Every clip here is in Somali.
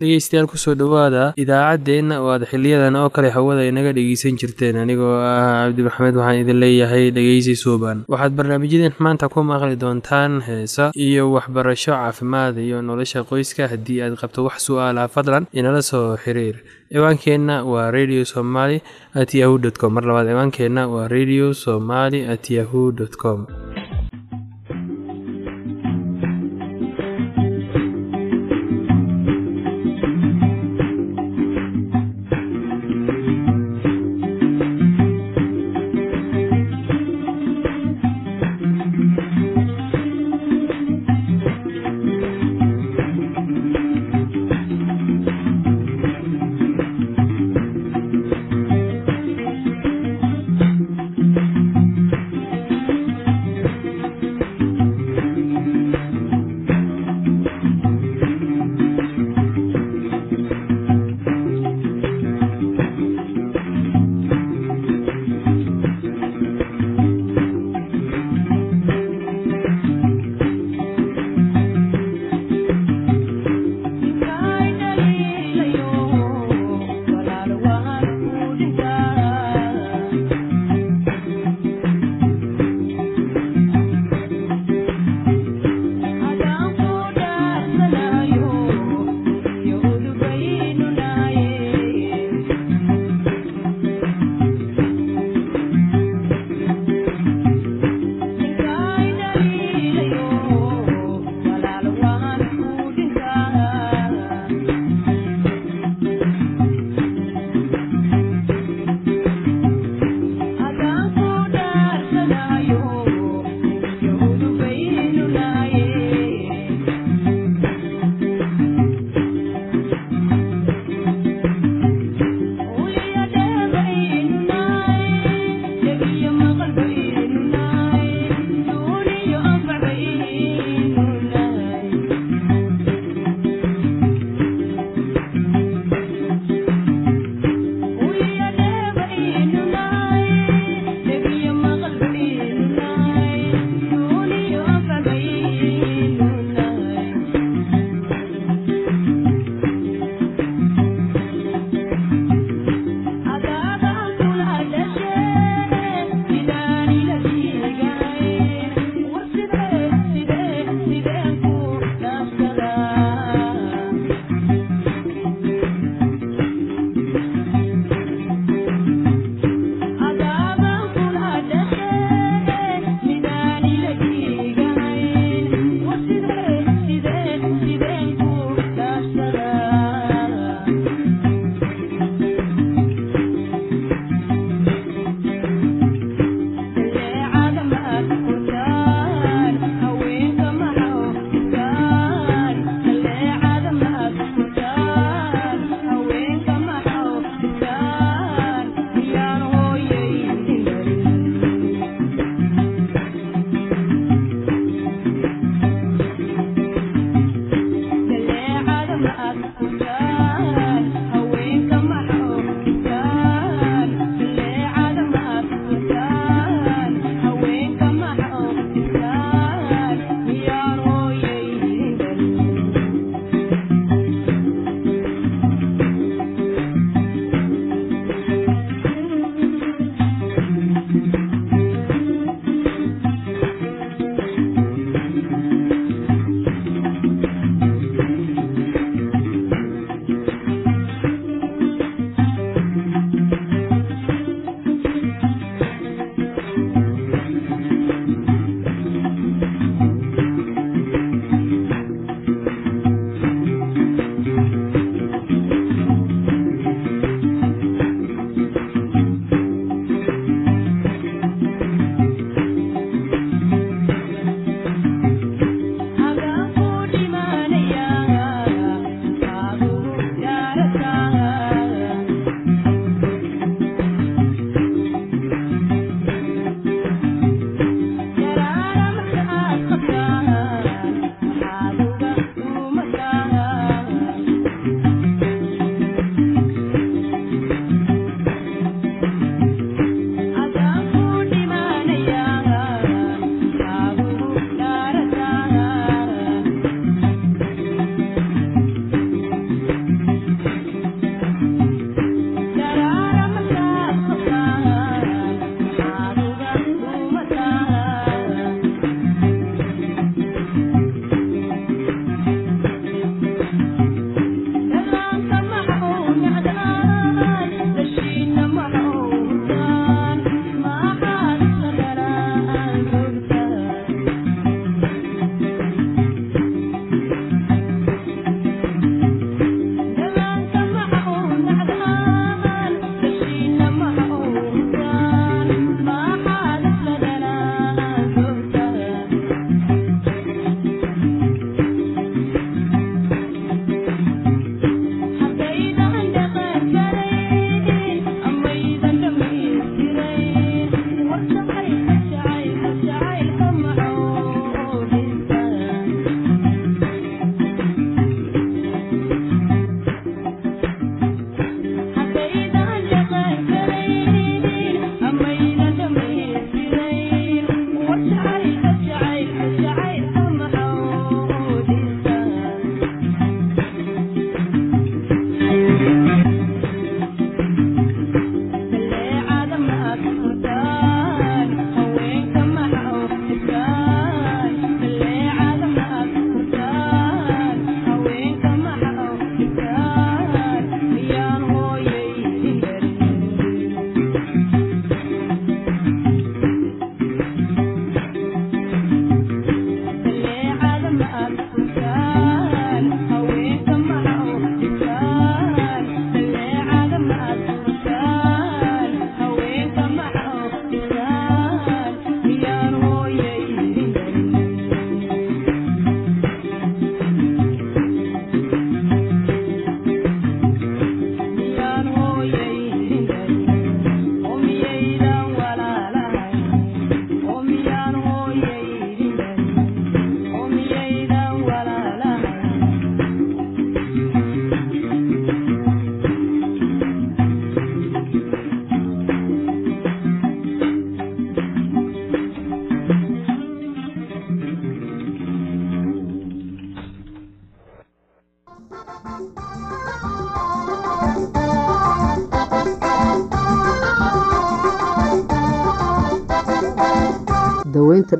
dhegeystayaal ku soo dhowaada idaacaddeenna oo aad xiliyadan oo kale hawada inaga dhegeysan jirteen anigoo ah cabdi maxamed waxaan idin leeyahay dhegeysi suuban. Waxaad barnaamijyadeen maanta ku maqli doontaan heesa iyo waxbarasho caafimaad iyo nolosha qoyska haddii aad qabto wax su'aalaha fadlan inala soo xiriir ciwaankeenna waa radio somaly at yahu com. Mar labaad ciwaankeenna waa radio somaly at yahu com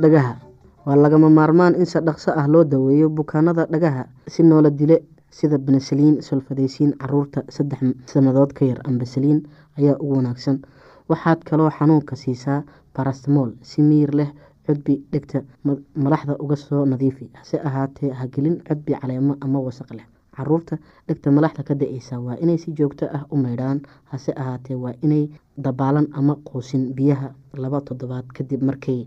dhagaha. Waa lagama maarmaan in si dhaqso ah loo daweeyo bukaanada dhagaha si noola dile sida benesaliin solfadeysiin carruurta saddex sanadood ka yar ambasaliin ayaa ugu wanaagsan. Waxaad kaloo xanuunka siisaa barastmool si miir leh cudbi dhegta malaxda uga soo nadiifi. Hase ahaatee hagelin cudbi caleemo ama wasaq leh. Caruurta dhegta malaxda ka da'eysa waa inay si joogto ah u meydhaan hase ahaatee waa inay dabaalan ama quusin biyaha laba toddobaad kadib markay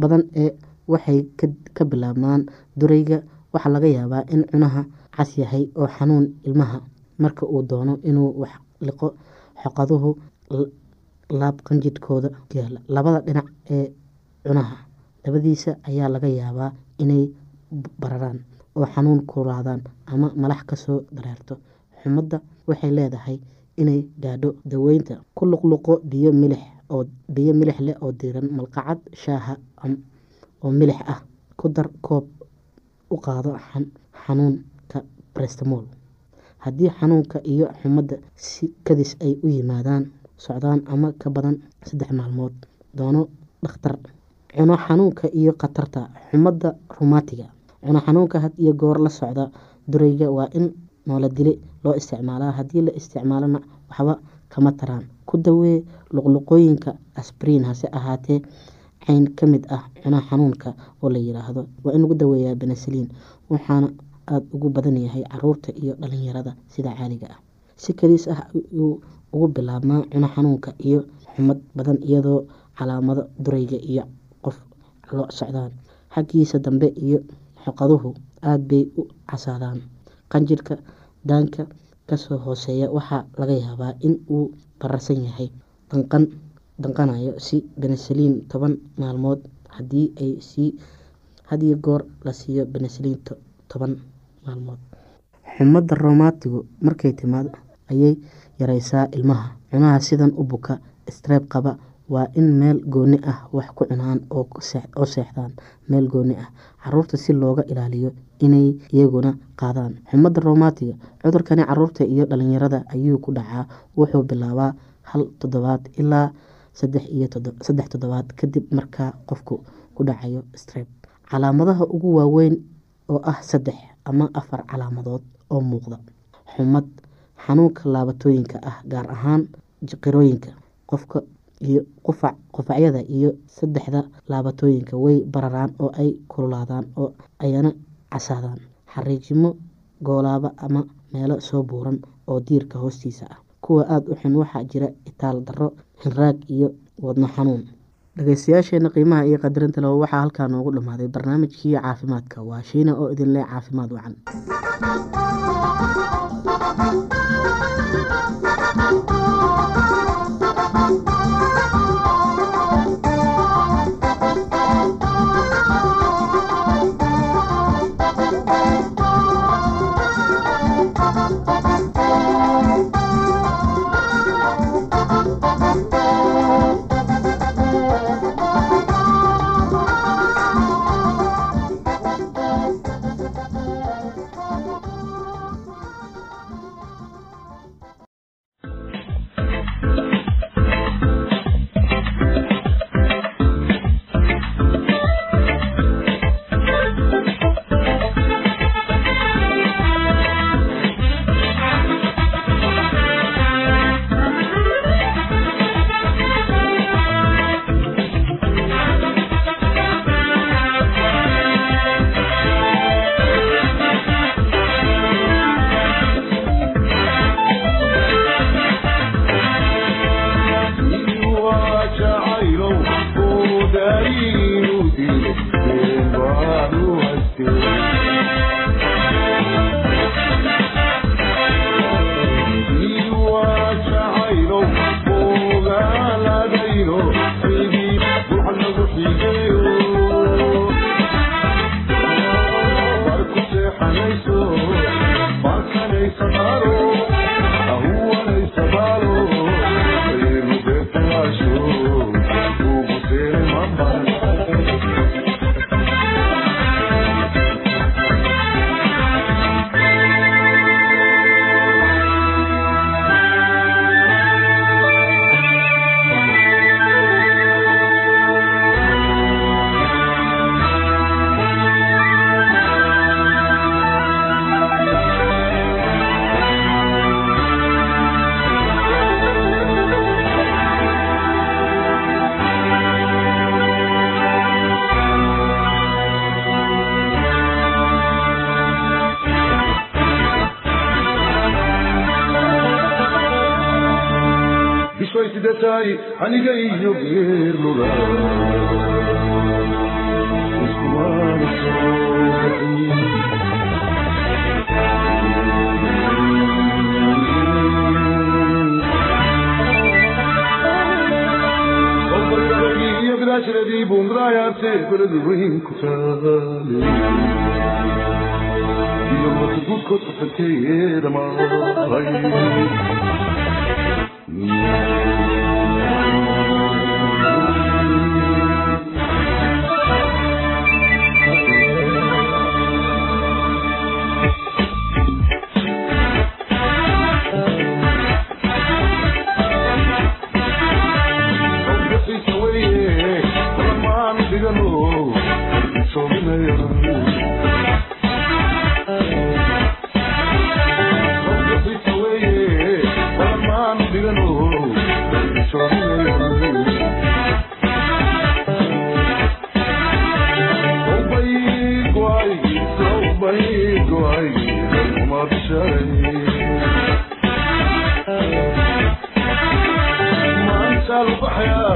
badan ee waxay ka bilaabmaan durayga. Waxaa laga yaabaa in cunaha cas yahay oo xanuun ilmaha marka uu doono inuu wax liqo xoqaduhu laab qanjidhkooda yaalla labada dhinac ee cunaha labadiisa ayaa laga yaabaa inay bararaan oo xanuun kulaadaan ama malax ka soo dareerto xumadda waxay leedahay inay gaadho daweynta ku luqluqo biyo milix biyo milix leh oo diiran. Malqacad shaaha oo milix ah ku dar koob u qaado xanuunka brestmol haddii xanuunka iyo xumadda si kadis ay u yimaadaan socdaan ama ka badan saddex maalmood doono dhakhtar. Cuno xanuunka iyo khatarta xumadda rumaatiga cuno xanuunka had iyo goor la socda durayga waa in noola dile loo isticmaalaa. Haddii la isticmaalona waxba kama taraan. Ku dawee luqluqooyinka asbriin hase ahaatee cayn ka mid ah cuno xanuunka oo la yiraahdo waa in lagu daweeyaa benesaliin waxaana aada ugu badan yahay carruurta iyo dhalinyarada sida caaliga ah. Si kaliis ah ayuu ugu bilaabmaa cuno xanuunka iyo xumad badan iyadoo calaamado durayga iyo qof lo socdaan. Xaggiisa dambe iyo xoqaduhu aada bay u casaadaan qanjirhka daanka ka soo hooseeya waxaa laga yaabaa in uu bararsan yahay danqan danqanayo si benesaliin toban maalmood haddii ay sii hadiyo goor la siiyo benesaliin toban maalmood. Xumadda romaatigu markay timaado ayay yareysaa ilmaha. Cunaha sidan u buka streeb qaba waa in meel gooni ah wax ku cunaan oo seexdaan meel gooni ah. Caruurta si looga ilaaliyo inay iyaguna qaadaan. Xumadda romaatiga cudurkani carruurta iyo dhalinyarada ayuu ku dhacaa. Wuxuu bilaabaa hal toddobaad ilaa saddex toddobaad kadib markaa qofku ku dhacayo streb calaamadaha ugu waaweyn oo ah saddex ama afar calaamadood oo muuqda. Xumad xanuunka laabatooyinka ah gaar ahaan jiqirooyinka qofka iyo qufac qufacyada iyo saddexda laabatooyinka way bararaan oo ay kululaadaan oo ayna casaadaan. Xariijimo goolaaba ama meelo soo buuran oo diirka hoostiisa ah kuwa aada u xun waxaa jira itaal darro hinraag iyo wadno xanuun. Dhegeystayaasheena qiimaha iyo qadarinta leho waxaa halkaa noogu dhammaaday. Barnaamijkii caafimaadka waa shiina oo idin leh caafimaad wacan. Aniga iyo geerluga iskumaana iyo gadaashiradii bundraayarte beledi weyn ku taale iyo matagudkood qasankeeda maahay baaya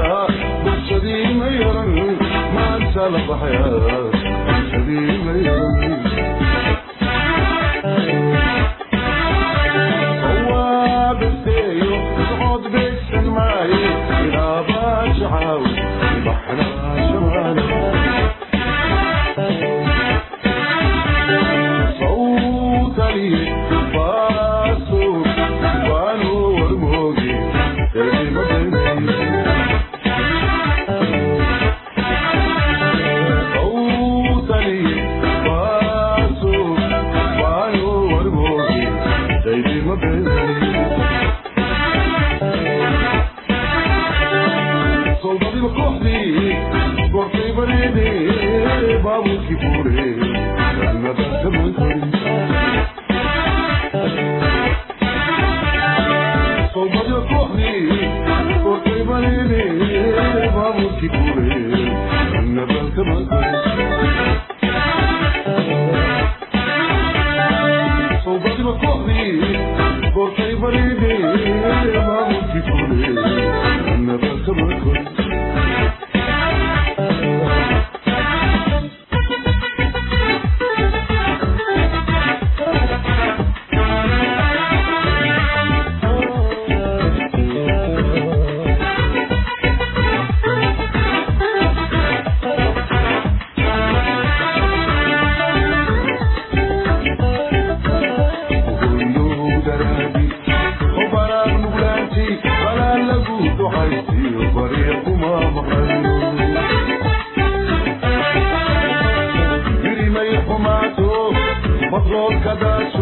kadar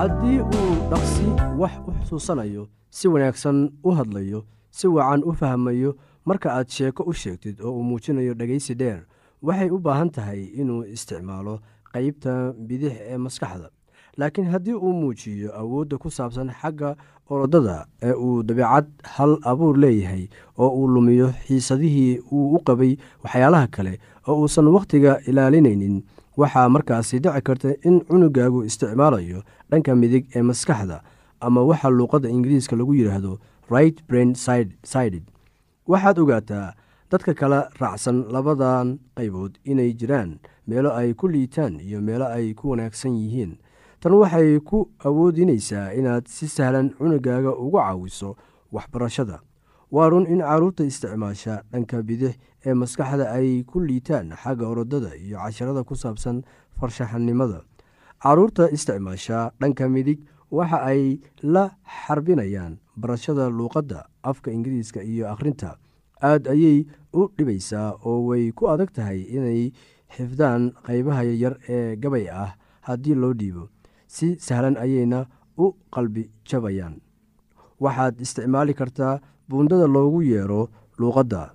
haddii uu dhaqsi wax u xusuusanayo si wanaagsan u hadlayo si wacan u fahmayo marka aad sheeko u sheegtid oo uu muujinayo dhegaysi dheer waxay u baahan tahay inuu isticmaalo qeybta bidix ee maskaxda. Laakiin haddii uu muujiyo awoodda ku saabsan xagga orodada ee uu dabeecad hal abuur leeyahay oo uu lumiyo xiisadihii uu u qabay waxyaalaha kale oo uusan wakhtiga ilaalinaynin waxaa markaasi dhici karta in cunugaagu isticmaalayo dhanka midig ee maskaxda ama waxa luuqadda ingiriiska lagu yidhaahdo right brain sided. Waxaad ogaataa dadka kala raacsan labadan qaybood inay jiraan meelo ay ku liitaan iyo meelo ay ku wanaagsan yihiin. Tan waxay ku awoodinaysaa inaad si sahlan cunugaaga uga caawiso waxbarashada. Waa run in carruurta isticmaasha dhanka bidix ee maskaxda ay ku liitaan xagga orodada iyo casharada ku saabsan farshaxanimada. Carruurta isticmaasha dhanka midig waxa ay la xarbinayaan barashada luuqadda afka ingiriiska iyo akhrinta. Aad ayay u dhibaysaa oo way ku adag tahay inay xifdaan qaybaha yaryar ee gabay ah haddii loo dhiibo. Si sahlan ayayna u qalbi jabayaan. Waxaad isticmaali kartaa buundada loogu yeero luuqadda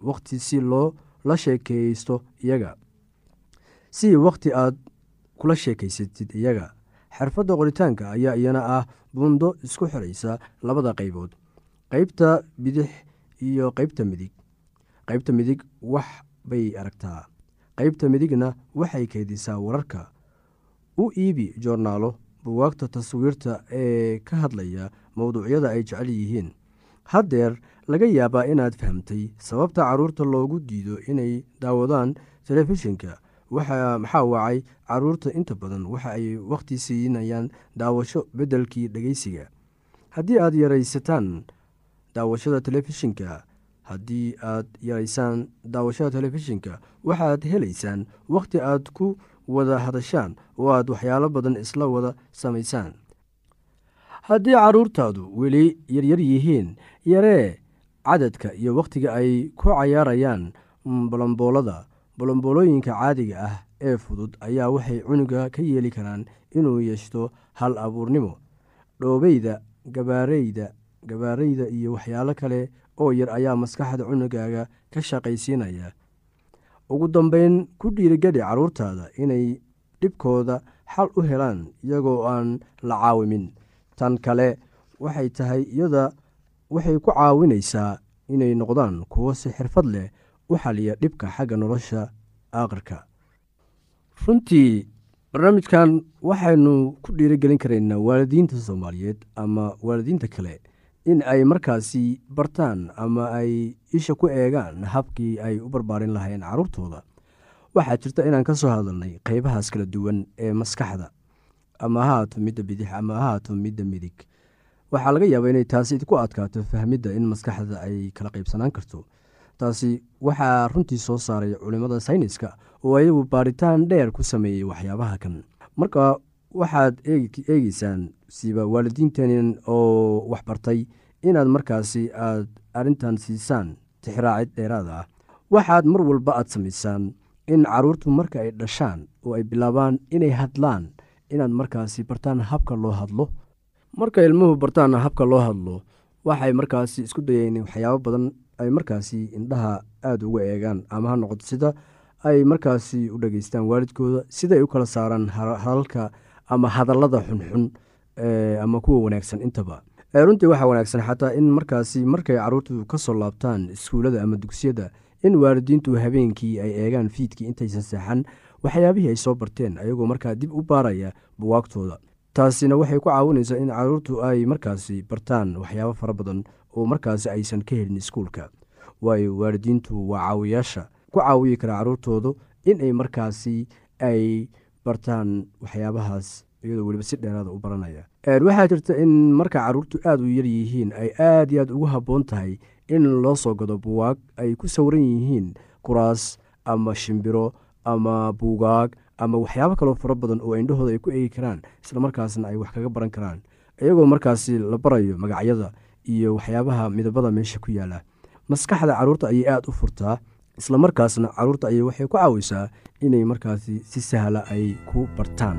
wakhti si loo la sheekeysto iyaga. Si wakhti aad kula sheekaysatid iyaga xirfadda qoritaanka ayaa iyana ah buundo isku xiraysa labada qaybood qeybta bidix iyo qeybta midig. Qeybta midig wax bay aragtaa qeybta midigna waxay keydisaa wararka. U iibi joornaalo buwaagta taswiirta ee ka hadlaya mowduucyada ay jecel yihiin haddeer laga yaabaa inaad fahamtay sababta carruurta loogu diido inay daawadaan telefishinka. Maxaa wacay? Carruurta inta badan waxa ay wakhti siinayaan daawasho beddelkii dhegeysiga. Haddii aad yaraysataan daawashada telefishinka haddii aad yaraysaan daawashada telefishinka waxaad helaysaan wakhti aad ku wada hadashaan oo aad waxyaalo badan isla wada samaysaan haddii carruurtaadu weli yaryar yihiin yaree cadadka iyo wakhtiga ay ku cayaarayaan bolomboolada bolomboolooyinka caadiga ah ee fudud ayaa waxay cunuga ka yeeli karaan inuu yeeshto hal abuurnimo. Dhoobeyda gabaareyda gabaareyda iyo waxyaalo kale oo yar ayaa maskaxda cunugaaga ka shaqaysiinaya. Ugu dambeyn ku dhiirigeli carruurtaada inay dhibkooda xal u helaan iyagoo aan la caawimin tan kale waxay tahay iyada waxay ku caawinaysaa inay noqdaan kuwo si xirfad leh u xaliya dhibka xagga nolosha aakhirka runtii barnaamijkan waxaynu ku dhiirigelin karaynaa waalidiinta soomaaliyeed ama waalidiinta kale in ay markaasi bartaan ama ay isha ku eegaan habkii ay u barbaarin lahayn carruurtooda waxaa jirta inaan ka soo hadalnay qeybahaas kala duwan ee maskaxda ama ha haato midda bidix ama ha haato midda midig. Waxaa laga yaabaa inay taasi idinku adkaato fahmidda in maskaxda ay kala qaybsanaan karto. Taasi waxaa runtii soo saaray culimmada sayniska oo ayagu baaritaan dheer ku sameeyey waxyaabaha kan. Marka waxaad eegeysaan siiba waalidiinteen oo waxbartay inaad markaasi aad arrintan siisaan tixraacid dheeraada ah. Waxaad mar walba aad samaysaan in caruurtu marka ay dhashaan oo ay bilaabaan inay hadlaan inaad markaasi bartaan habka loo hadlo. Marka ilmuhu bartaan habka loo hadlo waxay markaasi isku dayeen waxyaabo badan ay markaasi indhaha aada uga eegaan ama ha noqoto sida ay markaasi u dhageystaan waalidkooda sidaay u kala saaraan hadalka ama hadallada xunxun ama kuwa wanaagsan intaba. Runtii waxaa wanaagsan xataa in markaasi markay caruurtu ka soo laabtaan iskuullada ama dugsiyada in waalidiintu habeenkii ay eegaan fiidkii intaysan seexan waxyaabihii ay soo barteen ayagoo markaa dib u baaraya buwaagtooda. Taasina waxay ku caawinaysaa in caruurtu ay markaasi bartaan waxyaabo fara badan oo markaasi aysan ka helin iskuulka. Waayo waalidiintu waa caawiyaasha ku caawiyi kara caruurtoodu inay markaasi ay bartaan waxyaabahaas iyadoo weliba si dheeraada u baranaya. Waxaa jirta in marka caruurtu aada u yar yihiin ay aada iyo aad ugu habboon tahay in loo soo gado buwaag ay ku sawiran yihiin kuraas ama shimbiro ama buugaag ama waxyaabo kaloo fara badan oo indhahooda ay ku eegi karaan islamarkaasna ay wax kaga baran karaan. Iyagoo markaasi la barayo magacyada iyo waxyaabaha midabada meesha ku yaalla maskaxda carruurta ayay aada u furtaa islamarkaasna carruurta ayay waxay ku caawisaa inay markaasi si sahla ay ku bartaan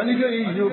aniga iyo